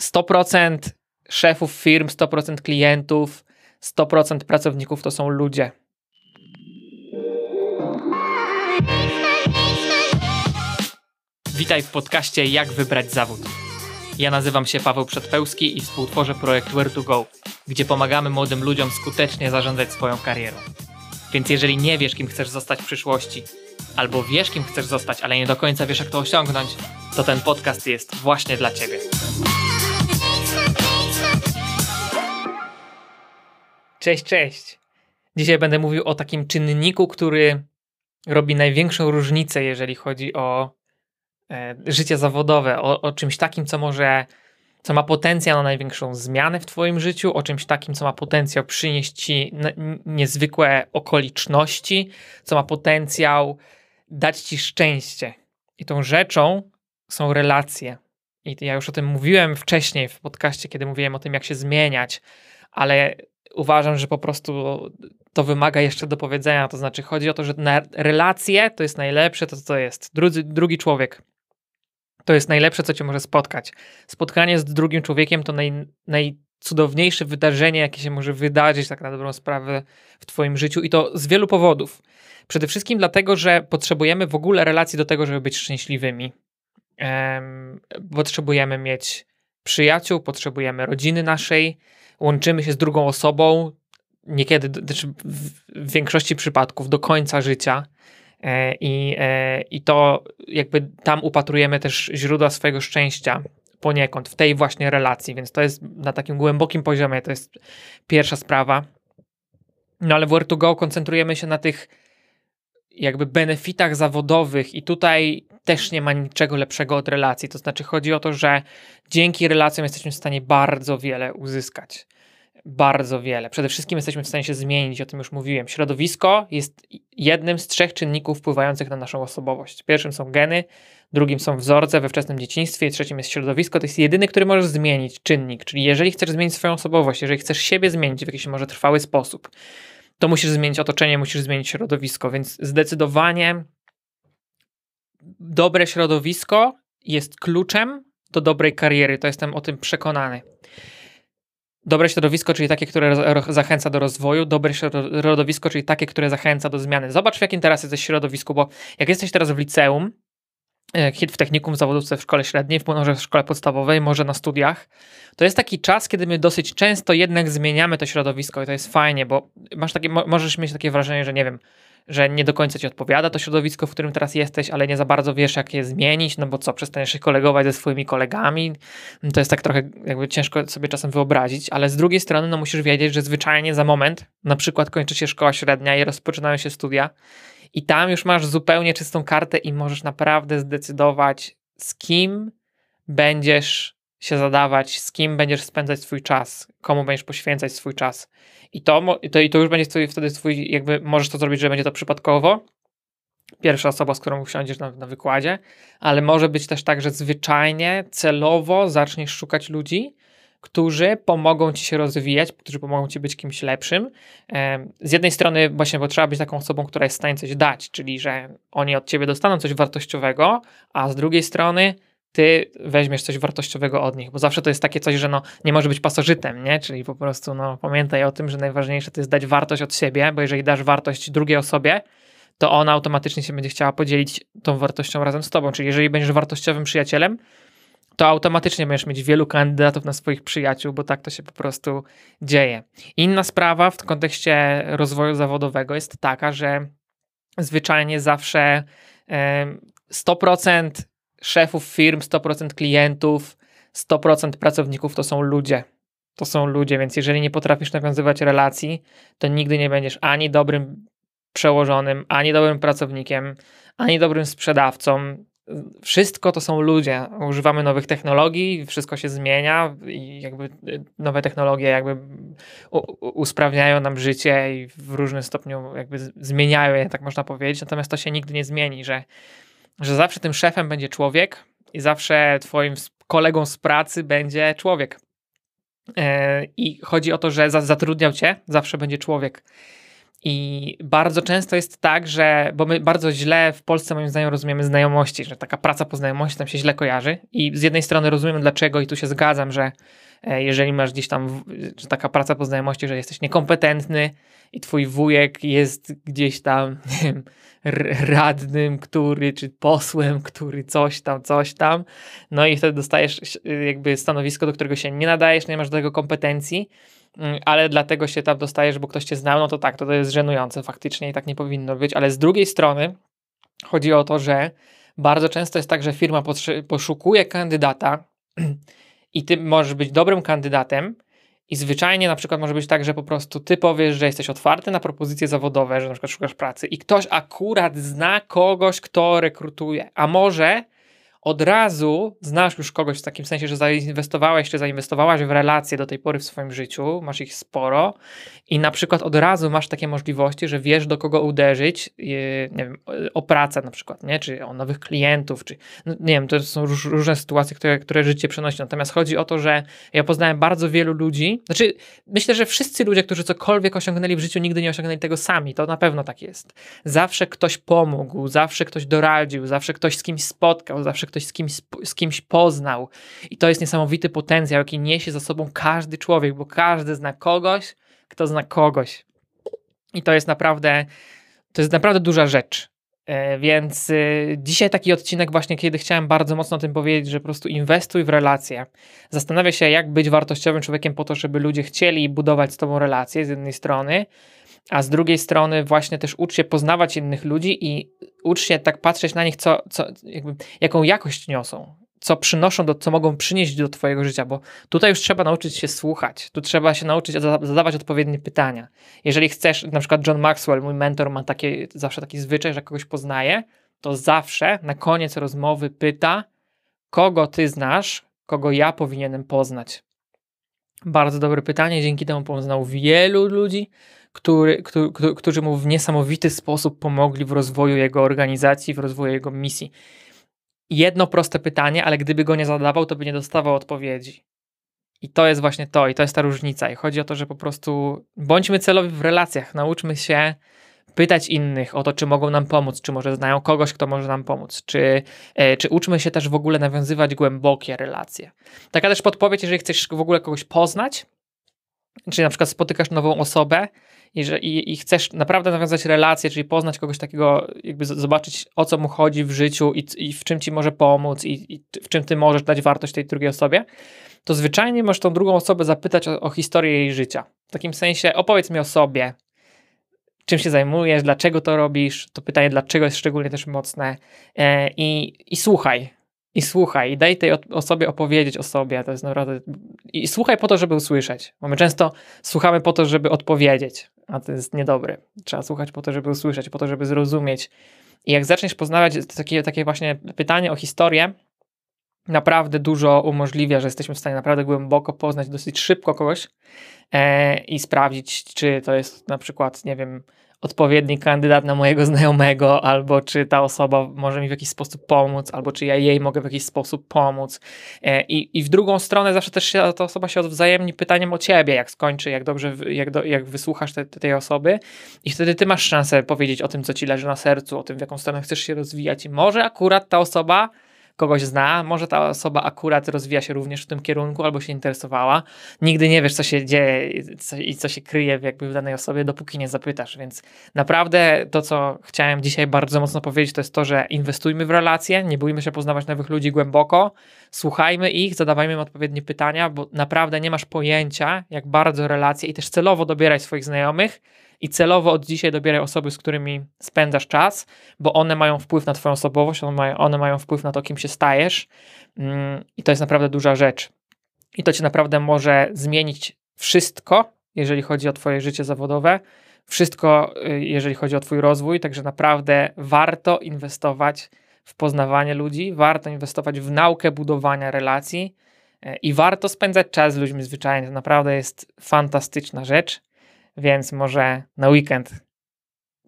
100% szefów firm, 100% klientów, 100% pracowników to są ludzie. Witaj w podcaście Jak wybrać zawód. Ja nazywam się Paweł Przedpełski i współtworzę projekt Where to Go, gdzie pomagamy młodym ludziom skutecznie zarządzać swoją karierą. Więc jeżeli nie wiesz, kim chcesz zostać w przyszłości, albo wiesz, kim chcesz zostać, ale nie do końca wiesz, jak to osiągnąć, to ten podcast jest właśnie dla Ciebie. Cześć, cześć. Dzisiaj będę mówił o takim czynniku, który robi największą różnicę, jeżeli chodzi o e, życie zawodowe, o, o czymś takim, co może, co ma potencjał na największą zmianę w Twoim życiu, o czymś takim, co ma potencjał przynieść Ci niezwykłe okoliczności, co ma potencjał dać Ci szczęście. I tą rzeczą są relacje. I ja już o tym mówiłem wcześniej w podcaście, kiedy mówiłem o tym, jak się zmieniać, ale uważam, że po prostu to wymaga jeszcze do powiedzenia. To znaczy, chodzi o to, że na relacje to jest najlepsze, to co jest. Drugi, drugi człowiek to jest najlepsze, co cię może spotkać. Spotkanie z drugim człowiekiem to naj, najcudowniejsze wydarzenie, jakie się może wydarzyć, tak na dobrą sprawę, w Twoim życiu i to z wielu powodów. Przede wszystkim dlatego, że potrzebujemy w ogóle relacji do tego, żeby być szczęśliwymi. Potrzebujemy mieć przyjaciół, potrzebujemy rodziny naszej, łączymy się z drugą osobą, niekiedy, znaczy w większości przypadków do końca życia. E, I, e, I to jakby tam upatrujemy też źródła swojego szczęścia poniekąd w tej właśnie relacji, więc to jest na takim głębokim poziomie, to jest pierwsza sprawa. No ale w Where2Go koncentrujemy się na tych jakby benefitach zawodowych i tutaj też nie ma niczego lepszego od relacji. To znaczy chodzi o to, że dzięki relacjom jesteśmy w stanie bardzo wiele uzyskać. Bardzo wiele. Przede wszystkim jesteśmy w stanie się zmienić, o tym już mówiłem. Środowisko jest jednym z trzech czynników wpływających na naszą osobowość. Pierwszym są geny, drugim są wzorce we wczesnym dzieciństwie, trzecim jest środowisko. To jest jedyny, który możesz zmienić czynnik. Czyli jeżeli chcesz zmienić swoją osobowość, jeżeli chcesz siebie zmienić w jakiś może trwały sposób, to musisz zmienić otoczenie, musisz zmienić środowisko, więc zdecydowanie dobre środowisko jest kluczem do dobrej kariery. To jestem o tym przekonany. Dobre środowisko, czyli takie, które zachęca do rozwoju, dobre środowisko, czyli takie, które zachęca do zmiany. Zobacz, w jakim teraz jesteś środowisku, bo jak jesteś teraz w liceum, w technikum, w zawodówce w szkole średniej, może w szkole podstawowej, może na studiach, to jest taki czas, kiedy my dosyć często jednak zmieniamy to środowisko i to jest fajnie, bo masz takie, możesz mieć takie wrażenie, że nie wiem, że nie do końca ci odpowiada to środowisko, w którym teraz jesteś, ale nie za bardzo wiesz, jak je zmienić, no bo co, przestaniesz się kolegować ze swoimi kolegami, to jest tak trochę jakby ciężko sobie czasem wyobrazić, ale z drugiej strony, no musisz wiedzieć, że zwyczajnie za moment, na przykład kończy się szkoła średnia i rozpoczynają się studia i tam już masz zupełnie czystą kartę i możesz naprawdę zdecydować, z kim będziesz się zadawać, z kim będziesz spędzać swój czas, komu będziesz poświęcać swój czas. I to, to, i to już będzie wtedy twój, jakby możesz to zrobić, że będzie to przypadkowo. Pierwsza osoba, z którą usiądziesz na, na wykładzie, ale może być też tak, że zwyczajnie, celowo zaczniesz szukać ludzi, którzy pomogą ci się rozwijać, którzy pomogą ci być kimś lepszym. Z jednej strony właśnie, bo trzeba być taką osobą, która jest w stanie coś dać, czyli że oni od ciebie dostaną coś wartościowego, a z drugiej strony ty weźmiesz coś wartościowego od nich, bo zawsze to jest takie coś, że no, nie może być pasożytem, nie? Czyli po prostu no, pamiętaj o tym, że najważniejsze to jest dać wartość od siebie, bo jeżeli dasz wartość drugiej osobie, to ona automatycznie się będzie chciała podzielić tą wartością razem z tobą. Czyli jeżeli będziesz wartościowym przyjacielem, to automatycznie będziesz mieć wielu kandydatów na swoich przyjaciół, bo tak to się po prostu dzieje. Inna sprawa w kontekście rozwoju zawodowego jest taka, że zwyczajnie zawsze 100% szefów firm, 100% klientów, 100% pracowników to są ludzie. To są ludzie, więc jeżeli nie potrafisz nawiązywać relacji, to nigdy nie będziesz ani dobrym przełożonym, ani dobrym pracownikiem, ani dobrym sprzedawcą, wszystko to są ludzie. Używamy nowych technologii, wszystko się zmienia i jakby y, nowe technologie jakby usprawniają nam życie i w różnym stopniu jakby zmieniają je, tak można powiedzieć. Natomiast to się nigdy nie zmieni, że, że zawsze tym szefem będzie człowiek i zawsze twoim kolegą z pracy będzie człowiek. E, I chodzi o to, że zatrudniał cię, zawsze będzie człowiek. I bardzo często jest tak, że, bo my bardzo źle w Polsce moim zdaniem rozumiemy znajomości, że taka praca po znajomości tam się źle kojarzy. I z jednej strony rozumiem dlaczego, i tu się zgadzam, że e, jeżeli masz gdzieś tam że taka praca po znajomości, że jesteś niekompetentny i twój wujek jest gdzieś tam, nie wiem, radnym, który, czy posłem, który coś tam, coś tam, no i wtedy dostajesz jakby stanowisko, do którego się nie nadajesz, nie masz do tego kompetencji, ale dlatego się tam dostajesz, bo ktoś cię znał, no to tak, to, to jest żenujące faktycznie i tak nie powinno być, ale z drugiej strony chodzi o to, że bardzo często jest tak, że firma poszukuje kandydata i ty możesz być dobrym kandydatem, i zwyczajnie na przykład może być tak, że po prostu ty powiesz, że jesteś otwarty na propozycje zawodowe, że na przykład szukasz pracy i ktoś akurat zna kogoś, kto rekrutuje. A może od razu znasz już kogoś w takim sensie, że zainwestowałeś czy zainwestowałaś w relacje do tej pory w swoim życiu, masz ich sporo i na przykład od razu masz takie możliwości, że wiesz do kogo uderzyć, nie wiem, o pracę na przykład, nie? czy o nowych klientów, czy no, nie wiem, to są różne sytuacje, które, które życie przynosi. Natomiast chodzi o to, że ja poznałem bardzo wielu ludzi, znaczy myślę, że wszyscy ludzie, którzy cokolwiek osiągnęli w życiu, nigdy nie osiągnęli tego sami, to na pewno tak jest. Zawsze ktoś pomógł, zawsze ktoś doradził, zawsze ktoś z kimś spotkał, zawsze ktoś z kimś, z kimś poznał. I to jest niesamowity potencjał, jaki niesie za sobą każdy człowiek, bo każdy zna kogoś, kto zna kogoś. I to jest naprawdę, to jest naprawdę duża rzecz. E, więc y, dzisiaj taki odcinek właśnie, kiedy chciałem bardzo mocno o tym powiedzieć, że po prostu inwestuj w relacje. Zastanawia się, jak być wartościowym człowiekiem po to, żeby ludzie chcieli budować z tobą relacje z jednej strony, a z drugiej strony właśnie też ucz się poznawać innych ludzi i ucz się tak patrzeć na nich, co, co, jakby, jaką jakość niosą, co przynoszą, do, co mogą przynieść do twojego życia, bo tutaj już trzeba nauczyć się słuchać, tu trzeba się nauczyć zadawać odpowiednie pytania. Jeżeli chcesz, na przykład John Maxwell, mój mentor, ma takie, zawsze taki zwyczaj, że kogoś poznaje, to zawsze na koniec rozmowy pyta, kogo ty znasz, kogo ja powinienem poznać. Bardzo dobre pytanie, dzięki temu poznał wielu ludzi, który, który, którzy mu w niesamowity sposób pomogli w rozwoju jego organizacji, w rozwoju jego misji. Jedno proste pytanie, ale gdyby go nie zadawał, to by nie dostawał odpowiedzi. I to jest właśnie to, i to jest ta różnica. I chodzi o to, że po prostu bądźmy celowi w relacjach, nauczmy się pytać innych o to, czy mogą nam pomóc, czy może znają kogoś, kto może nam pomóc, czy, e, czy uczmy się też w ogóle nawiązywać głębokie relacje. Taka też podpowiedź, jeżeli chcesz w ogóle kogoś poznać, czyli na przykład spotykasz nową osobę i, że, i, i, chcesz naprawdę nawiązać relację, czyli poznać kogoś takiego, jakby zobaczyć o co mu chodzi w życiu i, i w czym ci może pomóc i, i, w czym ty możesz dać wartość tej drugiej osobie, to zwyczajnie możesz tą drugą osobę zapytać o, o historię jej życia. W takim sensie opowiedz mi o sobie, czym się zajmujesz, dlaczego to robisz, to pytanie dlaczego jest szczególnie też mocne? E, i, i słuchaj, i słuchaj, i daj tej osobie opowiedzieć o sobie. To jest naprawdę. I słuchaj po to, żeby usłyszeć. Bo my często słuchamy po to, żeby odpowiedzieć, a to jest niedobre. Trzeba słuchać po to, żeby usłyszeć, po to, żeby zrozumieć. I jak zaczniesz poznawać takie, takie właśnie pytanie o historię, naprawdę dużo umożliwia, że jesteśmy w stanie naprawdę głęboko poznać dosyć szybko kogoś e, i sprawdzić, czy to jest na przykład, nie wiem, odpowiedni kandydat na mojego znajomego, albo czy ta osoba może mi w jakiś sposób pomóc, albo czy ja jej mogę w jakiś sposób pomóc. E, I, i w drugą stronę zawsze też się, ta osoba się odwzajemni pytaniem o ciebie, jak skończy, jak dobrze, jak, do, jak wysłuchasz te, te, tej osoby i wtedy ty masz szansę powiedzieć o tym, co ci leży na sercu, o tym, w jaką stronę chcesz się rozwijać i może akurat ta osoba kogoś zna, może ta osoba akurat rozwija się również w tym kierunku albo się interesowała. Nigdy nie wiesz, co się dzieje i co się kryje jakby w danej osobie, dopóki nie zapytasz. Więc naprawdę to, co chciałem dzisiaj bardzo mocno powiedzieć, to jest to, że inwestujmy w relacje, nie bójmy się poznawać nowych ludzi głęboko, słuchajmy ich, zadawajmy im odpowiednie pytania, bo naprawdę nie masz pojęcia, jak bardzo relacje i też celowo dobieraj swoich znajomych, i celowo od dzisiaj dobieraj osoby, z którymi spędzasz czas, bo one mają wpływ na Twoją osobowość, one mają, wpływ na to, kim się stajesz mm, i to jest naprawdę duża rzecz. I to Cię naprawdę może zmienić wszystko, jeżeli chodzi o Twoje życie zawodowe, wszystko, y, jeżeli chodzi o Twój rozwój, także naprawdę warto inwestować w poznawanie ludzi, warto inwestować w naukę budowania relacji y, i warto spędzać czas z ludźmi zwyczajnie. To naprawdę jest fantastyczna rzecz. Więc może na weekend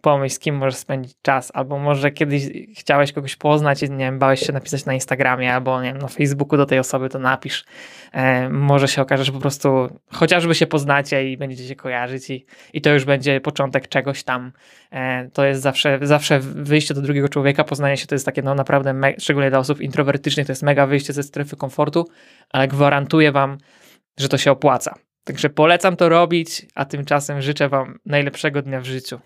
pomyśl, z kim możesz spędzić czas, albo może kiedyś chciałeś kogoś poznać i nie wiem, bałeś się napisać na Instagramie, albo nie wiem, na Facebooku do tej osoby, to napisz. E, może się okaże, że po prostu chociażby się poznacie i będziecie się kojarzyć i, i to już będzie początek czegoś tam. E, to jest zawsze, zawsze wyjście do drugiego człowieka, poznanie się to jest takie no naprawdę, szczególnie dla osób introwertycznych, to jest mega wyjście ze strefy komfortu, ale gwarantuję wam, że to się opłaca. Także polecam to robić, a tymczasem życzę Wam najlepszego dnia w życiu.